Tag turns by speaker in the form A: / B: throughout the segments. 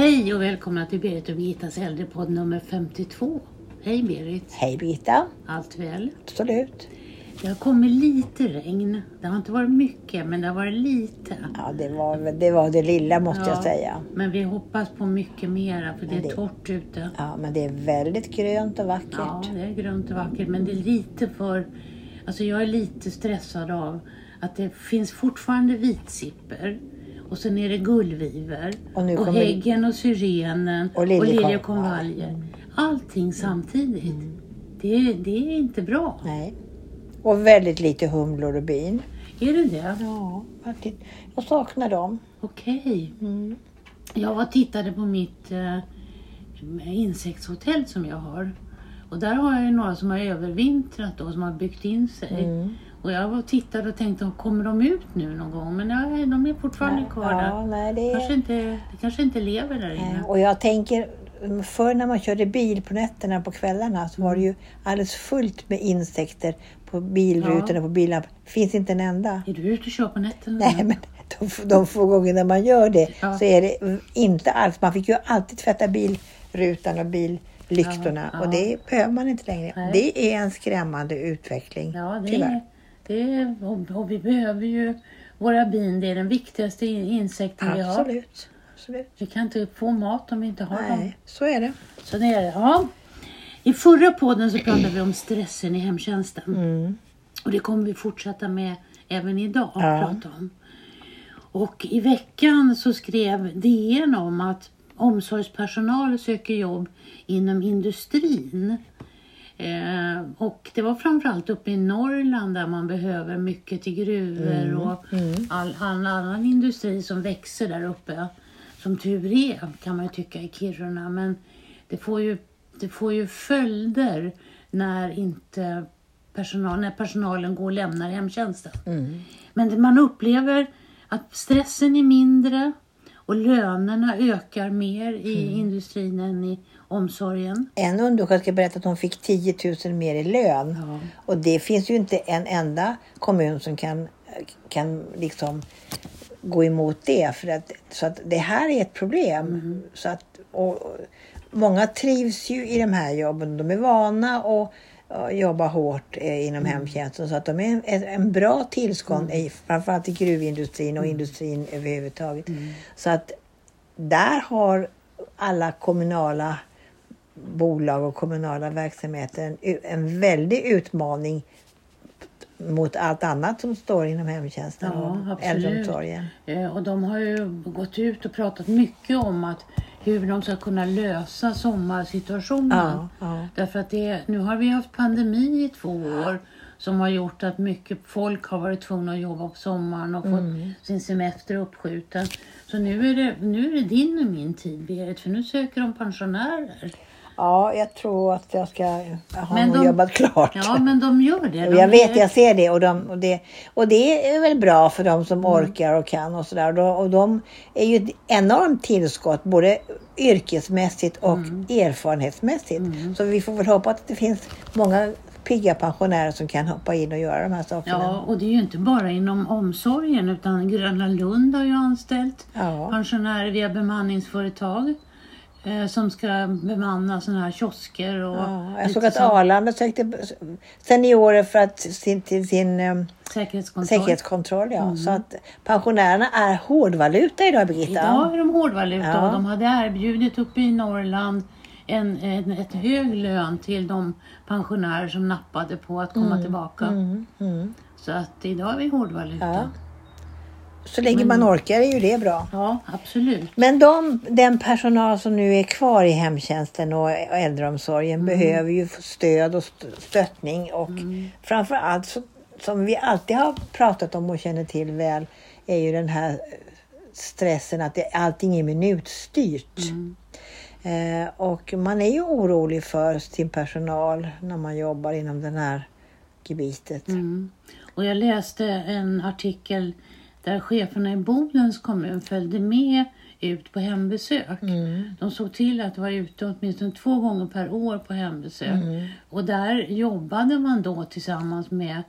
A: Hej och välkomna till Berit och Birgittas äldrepodd nummer 52. Hej Berit,
B: Hej Birgitta.
A: allt väl?
B: Absolut.
A: Det har kommit lite regn. Det har inte varit mycket, men det har varit lite.
B: Ja, det var det, var det lilla måste jag
A: Ja.
B: säga.
A: Men vi hoppas på mycket mera för det är
B: det-
A: torrt ute.
B: Ja, men det är väldigt grönt och vackert.
A: Ja, det är grönt och vackert, men det är lite för... Alltså jag är lite stressad av att det finns fortfarande vitsipper och sen är det gullviver
B: Och nu
A: och
B: kommer-
A: häggen och syrenen
B: Och
A: och
B: liljekonvaljer.
A: Allting samtidigt. Det, är- det är inte bra.
B: Nej. Och väldigt lite humlor och bin.
A: Är det det?
B: Ja, faktiskt. Jag saknar dem.
A: Okej.
B: Mm.
A: Jag var och tittade på mitt eh, insektshotell som jag har. Och där har jag ju några som har övervintrat då, som har byggt in sig.
B: Mm.
A: Och jag var och tittade och tänkte, kommer de ut nu någon gång? Men nej, de är fortfarande kvar
B: ja,
A: där.
B: nej, det
A: Kanske inte, det kanske inte lever där inne.
B: Nej, Och jag tänker, förr när man körde bil på nätterna på kvällarna så var det ju alldeles fullt med insekter på bilrutorna, på bilarna. Finns inte en enda.
A: Är du ute och kör på nätterna?
B: Nej, men de, de få gånger man gör det
A: Ja.
B: så är det inte alls. Man fick ju alltid tvätta bilrutan och billyktorna
A: Ja, ja.
B: och det behöver man inte längre.
A: Nej.
B: Det är en skrämmande utveckling.
A: Ja, det
B: tyvärr.
A: är, det och, och vi behöver ju våra bin. Det är den viktigaste in- insekten vi har.
B: Absolut. Absolut.
A: Vi kan inte få mat om vi inte har dem.
B: Nej, så är det.
A: Så det är det. Ja. I förra podden så pratade vi om stressen i hemtjänsten.
B: Mm.
A: Och det kommer vi fortsätta med även idag. att
B: Ja.
A: Prata om. Och i veckan så skrev DN om att omsorgspersonal söker jobb inom industrin. Eh, och det var framförallt uppe i Norrland där man behöver mycket till gruvor och all, all annan industri som växer där uppe. Som tur är kan man ju tycka i Kiruna. Men det får ju, det får ju följder när inte personal, när personalen går och lämnar hemtjänsten. Men det, man upplever att stressen är mindre och lönerna ökar mer i industrin än i omsorgen.
B: En undersköterska berättade att hon fick 10 000 mer i lön.
A: Ja.
B: Och det finns ju inte en enda kommun som kan, kan liksom gå emot det. För att, så att det här är ett problem.
A: Mm.
B: Så att, och, och många trivs ju i de här jobben. De är vana att att jobba hårt eh, inom
A: Mm.
B: hemtjänsten. Så att de är en, en bra tillskott, i, framförallt i gruvindustrin och industrin överhuvudtaget. Så att där har alla kommunala bolag och kommunala verksamheter en, en väldig utmaning mot allt annat som står inom hemtjänsten
A: Ja,
B: och
A: absolut.
B: äldreomsorgen.
A: Eh, Och de har ju gått ut och pratat mycket om att hur de ska kunna lösa sommarsituationen.
B: Ja.
A: Därför att det, nu har vi haft pandemi i två år som har gjort att mycket folk har varit tvungna att jobba på sommaren och
B: Mm.
A: fått sin semester uppskjuten. Så nu är, det, nu är det din och min tid Berit, för nu söker de pensionärer.
B: Ja, jag tror att jag ska har
A: Men de-
B: jobbat klart.
A: Ja, men de gör det. De
B: jag vet, jag ser det och, de, och det. och det är väl bra för de
A: Mm.
B: som orkar och kan och sådär. Och, och de är ju ett enormt tillskott både yrkesmässigt och
A: Mm.
B: erfarenhetsmässigt. Så vi får väl hoppas att det finns många pigga pensionärer som kan hoppa in och göra de här sakerna.
A: Ja, och det är ju inte bara inom omsorgen utan Gröna Lund har ju anställt
B: Ja.
A: pensionärer via bemanningsföretag som ska bemanna sådana här kiosker och
B: Ja, jag såg att
A: så-
B: Arlanda sökte seniorer för att sin, till sin eh,
A: säkerhetskontroll.
B: säkerhetskontroll. Ja. Så att pensionärerna är hårdvaluta idag Birgitta.
A: Idag är de hårdvaluta
B: Ja.
A: och de hade erbjudit uppe i Norrland en, en, ett hög lön till de pensionärer som nappade på att komma tillbaka.
B: Mm, mm.
A: Så att idag är vi hårdvaluta.
B: Ja.
A: Ja,
B: Så länge man orkar är ju det bra.
A: absolut.
B: Men de, den personal som nu är kvar i hemtjänsten och äldreomsorgen behöver ju stöd och st- stöttning och framför allt så, som vi alltid har pratat om och känner till väl är ju den här stressen att det, allting är minutstyrt. Eh, och man är ju orolig för sin personal när man jobbar inom den här gebitet.
A: Mm. Och jag läste en artikel där cheferna i Bodens kommun följde med ut på hembesök. De såg till att vara ute åtminstone två gånger per år på hembesök. Och där jobbade man då tillsammans med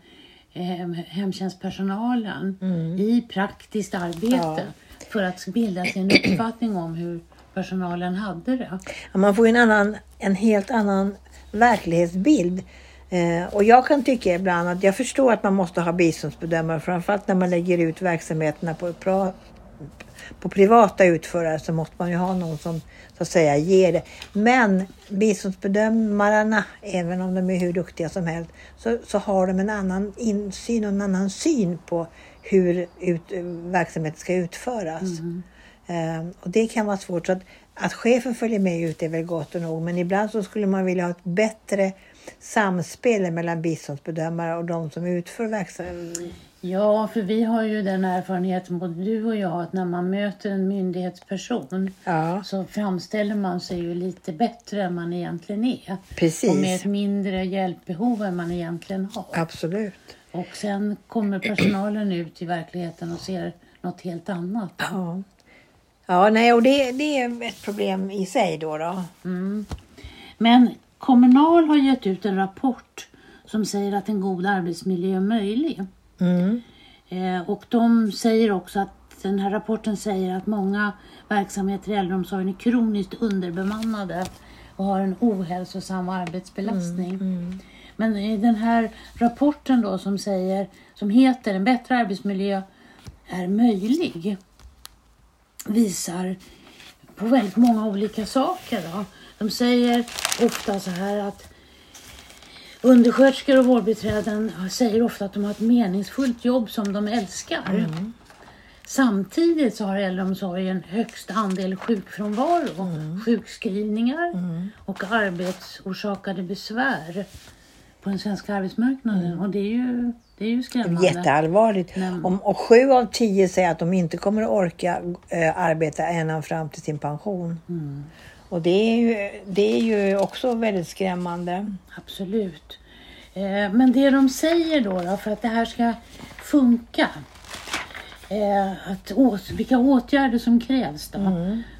A: eh, hemtjänstpersonalen i praktiskt arbete för att bilda sig en uppfattning om hur personalen hade det.
B: Ja, Man får ju en, annan, en helt annan verklighetsbild. Eh, och jag kan tycka ibland att jag förstår att man måste ha biståndsbedömare, framförallt när man lägger ut verksamheterna på, pra- på privata utförare så måste man ju ha någon som så att säga ger det. Men biståndsbedömarna, även om de är hur duktiga som helst, så, så har de en annan insyn och en annan syn på hur ut, verksamheten ska utföras. Eh, och det kan vara svårt. Så att, att chefen följer med ut är väl gott och nog, men ibland så skulle man vilja ha ett bättre samspel mellan biståndsbedömare och de som utför verksamheten.
A: Ja, för vi har ju den erfarenheten, både du och jag, att när man möter en myndighetsperson
B: Ja,
A: så framställer man sig ju lite bättre än man egentligen är.
B: precis.
A: Och med ett mindre hjälpbehov än man egentligen har.
B: Absolut.
A: Och sen kommer personalen ut i verkligheten och ser något helt annat.
B: Ja. Ja, nej, och det, det är ett problem i sig då. då.
A: Mm. Men Kommunal har gett ut en rapport som säger att en god arbetsmiljö är möjlig.
B: Mm.
A: Eh, och de säger också att den här rapporten säger att många verksamheter i äldreomsorgen är kroniskt underbemannade och har en ohälsosam arbetsbelastning. Men i den här rapporten då som säger, som heter En bättre arbetsmiljö är möjlig visar på väldigt många olika saker. Då. De säger ofta så här att undersköterskor och vårdbiträden säger ofta att de har ett meningsfullt jobb som de älskar. Samtidigt så har äldreomsorgen högst andel sjukfrånvaro, sjukskrivningar och arbetsorsakade besvär på den svenska arbetsmarknaden. Och det är ju, det är ju skrämmande.
B: Jätteallvarligt.
A: Nej.
B: Om, och sju av tio säger att de inte kommer att orka eh, arbeta ända fram till sin pension.
A: Mm.
B: Och det är, ju, det är ju också väldigt skrämmande.
A: Absolut. Eh, men det de säger då, då för att det här ska funka, eh, att åt, vilka åtgärder som krävs då,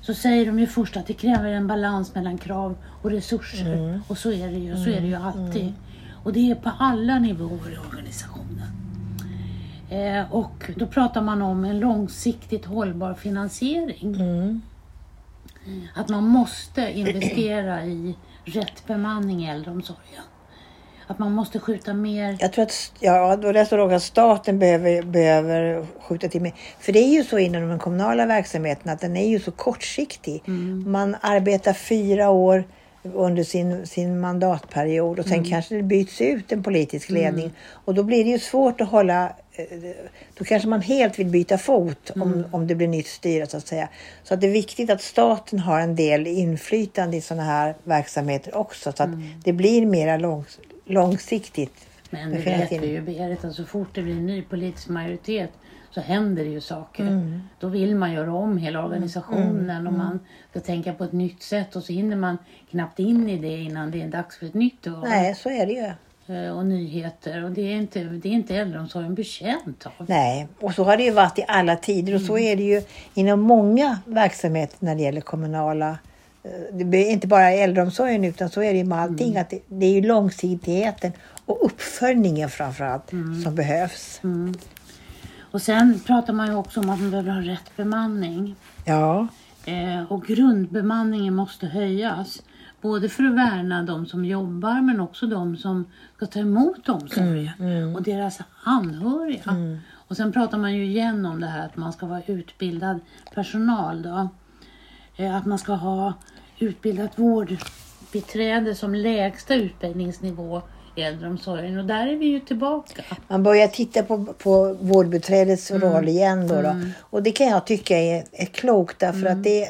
A: så säger de ju först att det kräver en balans mellan krav och resurser. Och så är det ju, så är det ju alltid. Och det är på alla nivåer i organisationen. Eh, och då pratar man om en långsiktigt hållbar finansiering.
B: Mm.
A: Att man måste investera i rätt bemanning i äldreomsorgen. Att man måste skjuta mer.
B: Jag tror att, ja, då läste jag att staten behöver, behöver skjuta till mer. För det är ju så inom den kommunala verksamheten att den är ju så kortsiktig. Man arbetar fyra år under sin, sin mandatperiod och sen kanske det byts ut en politisk ledning. Och då blir det ju svårt att hålla då kanske man helt vill byta fot om, om det blir nytt styre så att säga. Så att det är viktigt att staten har en del inflytande i sådana här verksamheter också så att det blir mera lång, långsiktigt.
A: Men det vet vi ju Berit, att så fort det blir en ny politisk majoritet så händer det ju saker. Då vill man göra om hela organisationen och man ska tänka på ett nytt sätt och så hinner man knappt in i det innan det är dags för ett nytt val.
B: Nej, så är det ju.
A: Eh, Och nyheter och det är inte, det är inte äldreomsorgen betjänt av.
B: Nej, och så har det ju varit i alla tider och så är det ju inom många verksamheter när det gäller kommunala eh, det är inte bara äldreomsorgen utan så är det ju med allting. Att det, det är ju långsiktigheten och uppföljningen framförallt som behövs.
A: Och sen pratar man ju också om att man behöver ha rätt bemanning.
B: Ja,
A: Eh, och grundbemanningen måste höjas. Både för att värna de som jobbar men också de som ska ta emot omsorgen och deras anhöriga. Och sen pratar man ju igen om det här att man ska vara utbildad personal. Då. Eh, att man ska ha utbildat vårdbiträde som lägsta utbildningsnivå äldreomsorgen. Och där är vi ju tillbaka.
B: man börjar titta på, på vårdbiträdets roll igen då, då. Och det kan jag tycka är, är klokt därför att det,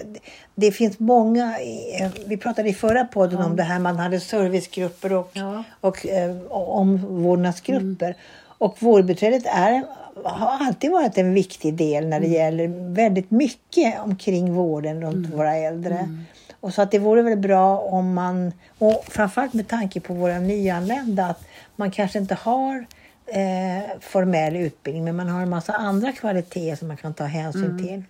B: det finns många, eh, vi pratade i förra podden om det här, man hade servicegrupper och,
A: Ja.
B: och eh, omvårdnadsgrupper. Och vårdbiträdet är, har alltid varit en viktig del när det gäller väldigt mycket omkring vården runt våra äldre. Och så att det vore väl bra om man, och framförallt med tanke på våra nyanlända, att man kanske inte har eh, formell utbildning men man har en massa andra kvaliteter som man kan ta hänsyn till.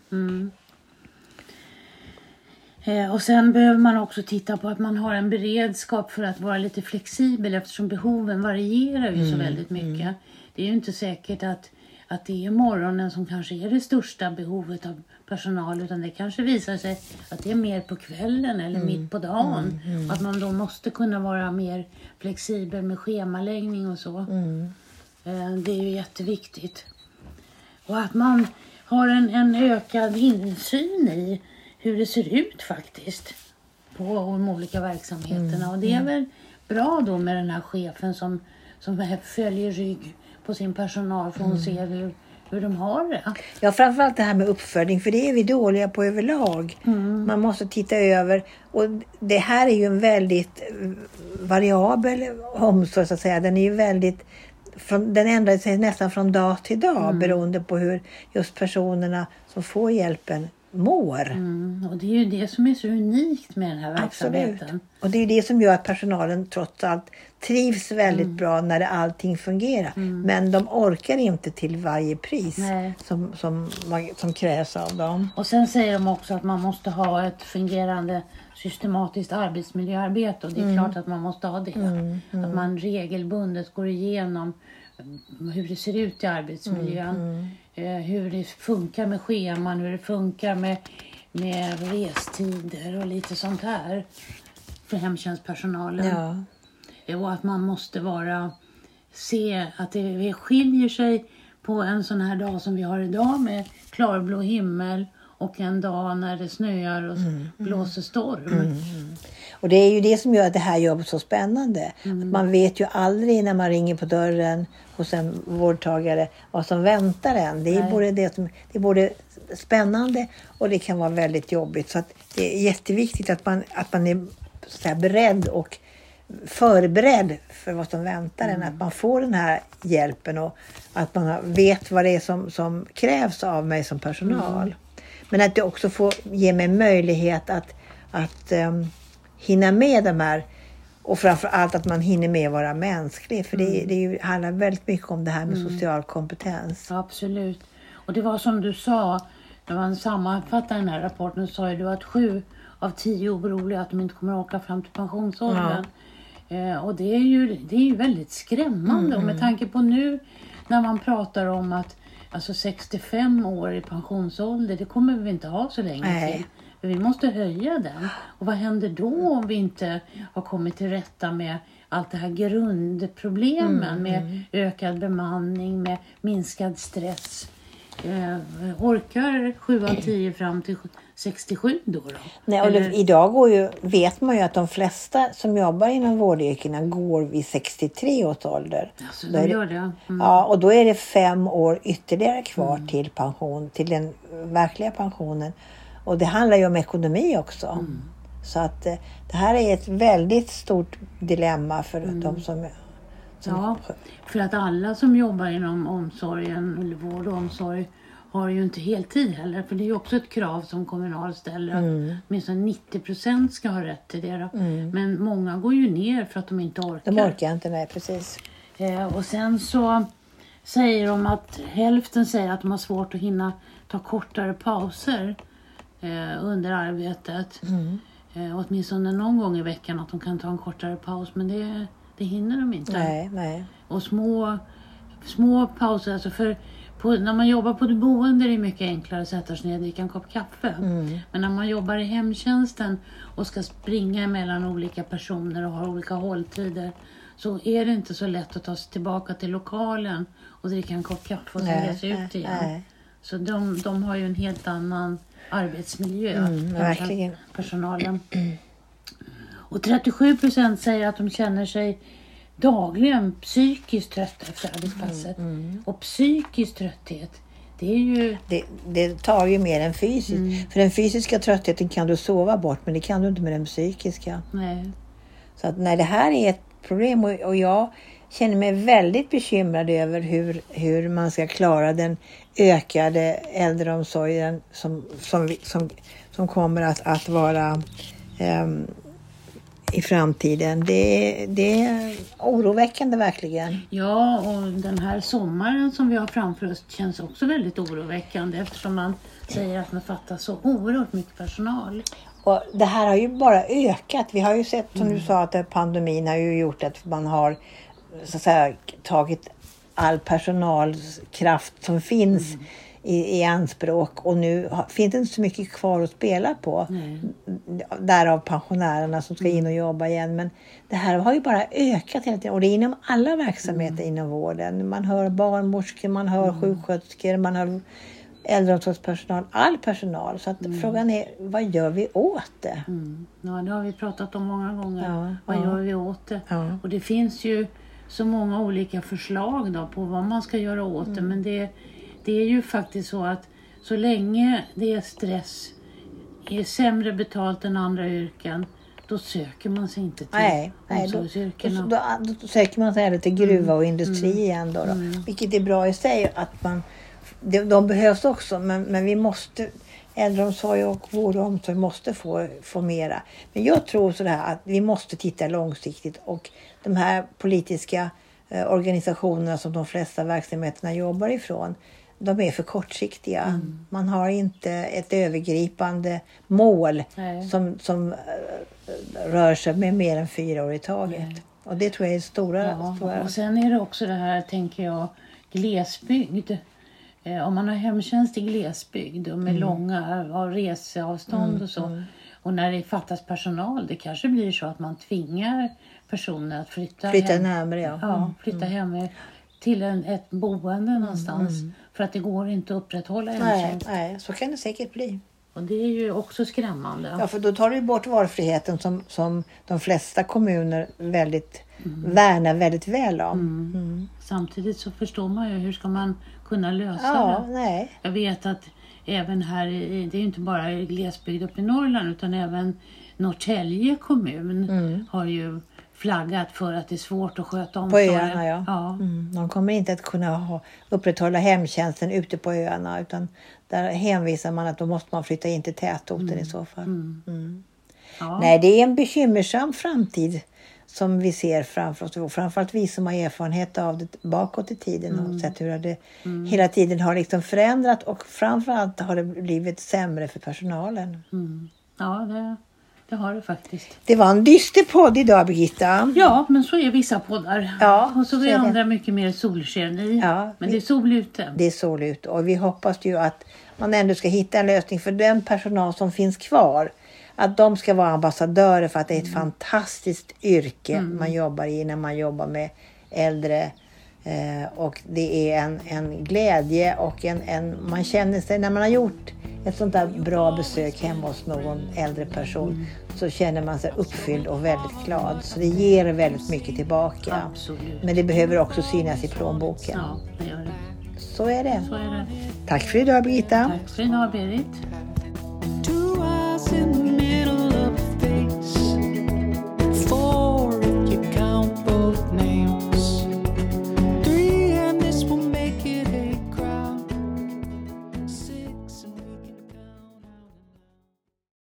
A: Eh, och sen behöver man också titta på att man har en beredskap för att vara lite flexibel eftersom behoven varierar ju så väldigt mycket. Det är ju inte säkert att, att det är morgonen som kanske är det största behovet av personal utan det kanske visar sig att det är mer på kvällen eller mitt på dagen. Att man då måste kunna vara mer flexibel med schemaläggning och så. Eh, Det är ju jätteviktigt. Och att man har en, en ökad insyn i hur det ser ut faktiskt på de olika verksamheterna. Och det är väl bra då med den här chefen som, som följer rygg på sin personal för hon ser hur, hur de har det.
B: Ja, framförallt det här med uppföljning, för det är vi dåliga på överlag. Man måste titta över. Och det här är ju en väldigt variabel omsorg, så att säga. Den är ju väldigt... Från, den ändrar sig nästan från dag till dag beroende på hur just personerna som får hjälpen mår.
A: Mm, och det är ju det som är så unikt med den här
B: Absolut.
A: verksamheten.
B: Och det är det som gör att personalen trots allt trivs väldigt bra när det allting fungerar. Men de orkar inte till varje pris
A: Nej.
B: som, som, som krävs av dem.
A: Och sen säger de också att man måste ha ett fungerande systematiskt arbetsmiljöarbete och det är klart att man måste ha det. Att man regelbundet går igenom mm, hur det ser ut i arbetsmiljön. Eh, hur det funkar med scheman, hur det funkar med, med restider och lite sånt här. För hemtjänstpersonalen.
B: Ja.
A: Och att man måste vara, se att det skiljer sig på en sån här dag som vi har idag med klarblå himmel och en dag när det snöar och blåser storm.
B: Och det är ju det som gör att det här jobbet så spännande.
A: Mm.
B: Man vet ju aldrig när man ringer på dörren hos en vårdtagare vad som väntar en. Det är,
A: Nej.
B: både, det som, det är både spännande och det kan vara väldigt jobbigt. Så det är jätteviktigt att man, att man är så säga, beredd och förberedd för vad som väntar en. Att man får den här hjälpen och att man vet vad det är som, som krävs av mig som personal. Men att det också får ge mig möjlighet att, att um, hinna med de här och framför allt att man hinner med att vara mänsklig. För det, det ju, handlar väldigt mycket om det här med social kompetens.
A: Ja, absolut. Och det var som du sa, när man sammanfattar den här rapporten så sa ju du att sju av tio är oroliga att de inte kommer att åka fram till pensionsåldern. Eh, och det är, ju, det är ju väldigt skrämmande. Och med tanke på nu när man pratar om att alltså 65 år i pensionsålder, det kommer vi inte ha så länge
B: Nej.
A: till. Vi måste höja den. Och vad händer då om vi inte har kommit till rätta med allt det här grundproblemen med ökad bemanning, med minskad stress. Eh, orkar 7 av 10 fram till 67 då? då?
B: Nej, och det, idag går ju, vet man ju att de flesta som jobbar inom vårdyrkena går vid 63 års ålder.
A: Alltså,
B: Då
A: de gör det? Mm.
B: Ja, och då är det fem år ytterligare kvar till pension, till den verkliga pensionen. Och det handlar ju om ekonomi också.
A: Mm.
B: Så att eh, det här är ett väldigt stort dilemma för de som... som
A: Ja, för att alla som jobbar inom omsorgen, eller vård och omsorg, har ju inte heltid heller. För det är ju också ett krav som Kommunal ställer att åtminstone 90 procent ska ha rätt till det. Då. Men många går ju ner för att de inte orkar.
B: De orkar inte, nej precis.
A: Eh, och sen så säger de att hälften säger att de har svårt att hinna ta kortare pauser eh, under arbetet. Eh, åtminstone någon gång i veckan att de kan ta en kortare paus. Men det, det hinner de inte.
B: Nej, nej.
A: Och små, små pauser. Alltså för på, när man jobbar på ett boende är det mycket enklare att sätta sig ner och dricka en kopp kaffe. Men när man jobbar i hemtjänsten och ska springa mellan olika personer och har olika hålltider så är det inte så lätt att ta sig tillbaka till lokalen och dricka en kopp kaffe och sen ge sig ut igen.
B: nej.
A: Så de, de har ju en helt annan arbetsmiljö,
B: Mm, verkligen.
A: personalen. Och 37 procent säger att de känner sig dagligen psykiskt trötta efter arbetspasset.
B: Mm,
A: Och psykisk trötthet, det är ju...
B: Det, det tar ju mer än fysiskt. För den fysiska tröttheten kan du sova bort, men det kan du inte med den psykiska.
A: Nej.
B: Så att nej, det här är ett problem och, och jag känner mig väldigt bekymrad över hur, hur man ska klara den ökade äldreomsorgen som, som, som, som kommer att, att vara ehm, i framtiden. Det, det är oroväckande verkligen.
A: Ja, och den här sommaren som vi har framför oss känns också väldigt oroväckande eftersom man säger att man fattar så oerhört mycket personal.
B: Och det här har ju bara ökat. Vi har ju sett, som du sa, att pandemin har ju gjort att man har så att säga, tagit all personalkraft som finns
A: Mm.
B: i, i anspråk och nu finns det inte så mycket kvar att spela på.
A: Nej.
B: Därav pensionärerna som ska in och jobba igen. Men det här har ju bara ökat hela tiden och det är inom alla verksamheter inom vården. Man hör barnmorskor, man hör sjuksköterskor, man hör äldreomsorgspersonal, all personal. Så att frågan är, vad gör vi åt det?
A: Mm. Ja, det har vi pratat om många gånger.
B: Ja,
A: vad
B: ja.
A: gör vi åt det?
B: Ja.
A: Och det finns ju så många olika förslag då på vad man ska göra åt
B: Mm.
A: det. Men det, det är ju faktiskt så att så länge det är stress, är sämre betalt än andra yrken, då söker man sig inte till
B: Nej, nej då, då, då, då söker man sig till gruva och industri igen. Då, då. Vilket är bra i sig. att man de, de behövs också, men, men vi måste äldreomsorg och vård och omsorg måste få, få mera. Men jag tror sådär att vi måste titta långsiktigt och de här politiska eh, organisationerna som de flesta verksamheterna jobbar ifrån, de är för kortsiktiga. Man har inte ett övergripande mål
A: Nej.
B: som, som eh, rör sig med mer än fyra år i taget. Och det tror jag är stora...
A: Ja,
B: stora
A: och sen är det också det här, tänker jag, glesbygd. Eh, om man har hemtjänst i glesbygd och
B: Mm.
A: med långa ja, reseavstånd och så. Och när det fattas personal, det kanske blir så att man tvingar personer att flytta,
B: flytta
A: hem.
B: närmare, ja.
A: Ja, flytta hem till en, ett boende någonstans. För att det går inte att upprätthålla
B: Mm. Nej,
A: hemtjänst.
B: nej, så kan det säkert bli.
A: Och det är ju också skrämmande.
B: Ja, för då tar du bort valfriheten som, som de flesta kommuner väldigt, värnar väldigt väl om. Mm.
A: Samtidigt så förstår man ju hur ska man kunna lösa
B: Ja,
A: det.
B: nej.
A: Jag vet att även här, i, det är ju inte bara glesbygd uppe i Norrland utan även Norrtälje kommun
B: Mm.
A: har ju flaggat för att det är svårt att sköta
B: På
A: omsorgen.
B: öarna, ja.
A: ja.
B: Mm. De kommer inte att kunna ha, upprätthålla hemtjänsten ute på öarna utan där hänvisar man att då måste man flytta in till tätorten i så fall. Mm.
A: Ja.
B: Nej, det är en bekymmersam framtid som vi ser framför oss. Och framförallt vi som har erfarenhet av det bakåt i tiden och sett hur det hela tiden har liksom förändrat och framförallt har det blivit sämre för personalen.
A: Mm. ja det, det har det faktiskt.
B: Det var en dyster podd idag Birgitta.
A: Ja, men så är vissa poddar.
B: Ja,
A: och så
B: så
A: är
B: är det.
A: andra mycket mer solsken i.
B: Ja,
A: men
B: vi-
A: det är sol ute.
B: Det är sol ut och vi hoppas ju att man ändå ska hitta en lösning för den personal som finns kvar. Att de ska vara ambassadörer för att det är ett fantastiskt yrke man jobbar i när man jobbar med äldre. Eh, och det är en, en glädje och en, en, man känner sig när man har gjort ett sånt där bra besök hemma hos någon äldre person så känner man sig uppfylld och väldigt glad. Så det ger väldigt mycket tillbaka.
A: Absolut.
B: Men det behöver också synas i plånboken.
A: Ja, det gör det.
B: Så är det.
A: Så är det.
B: Tack för idag Birgitta.
A: Tack för idag Berit.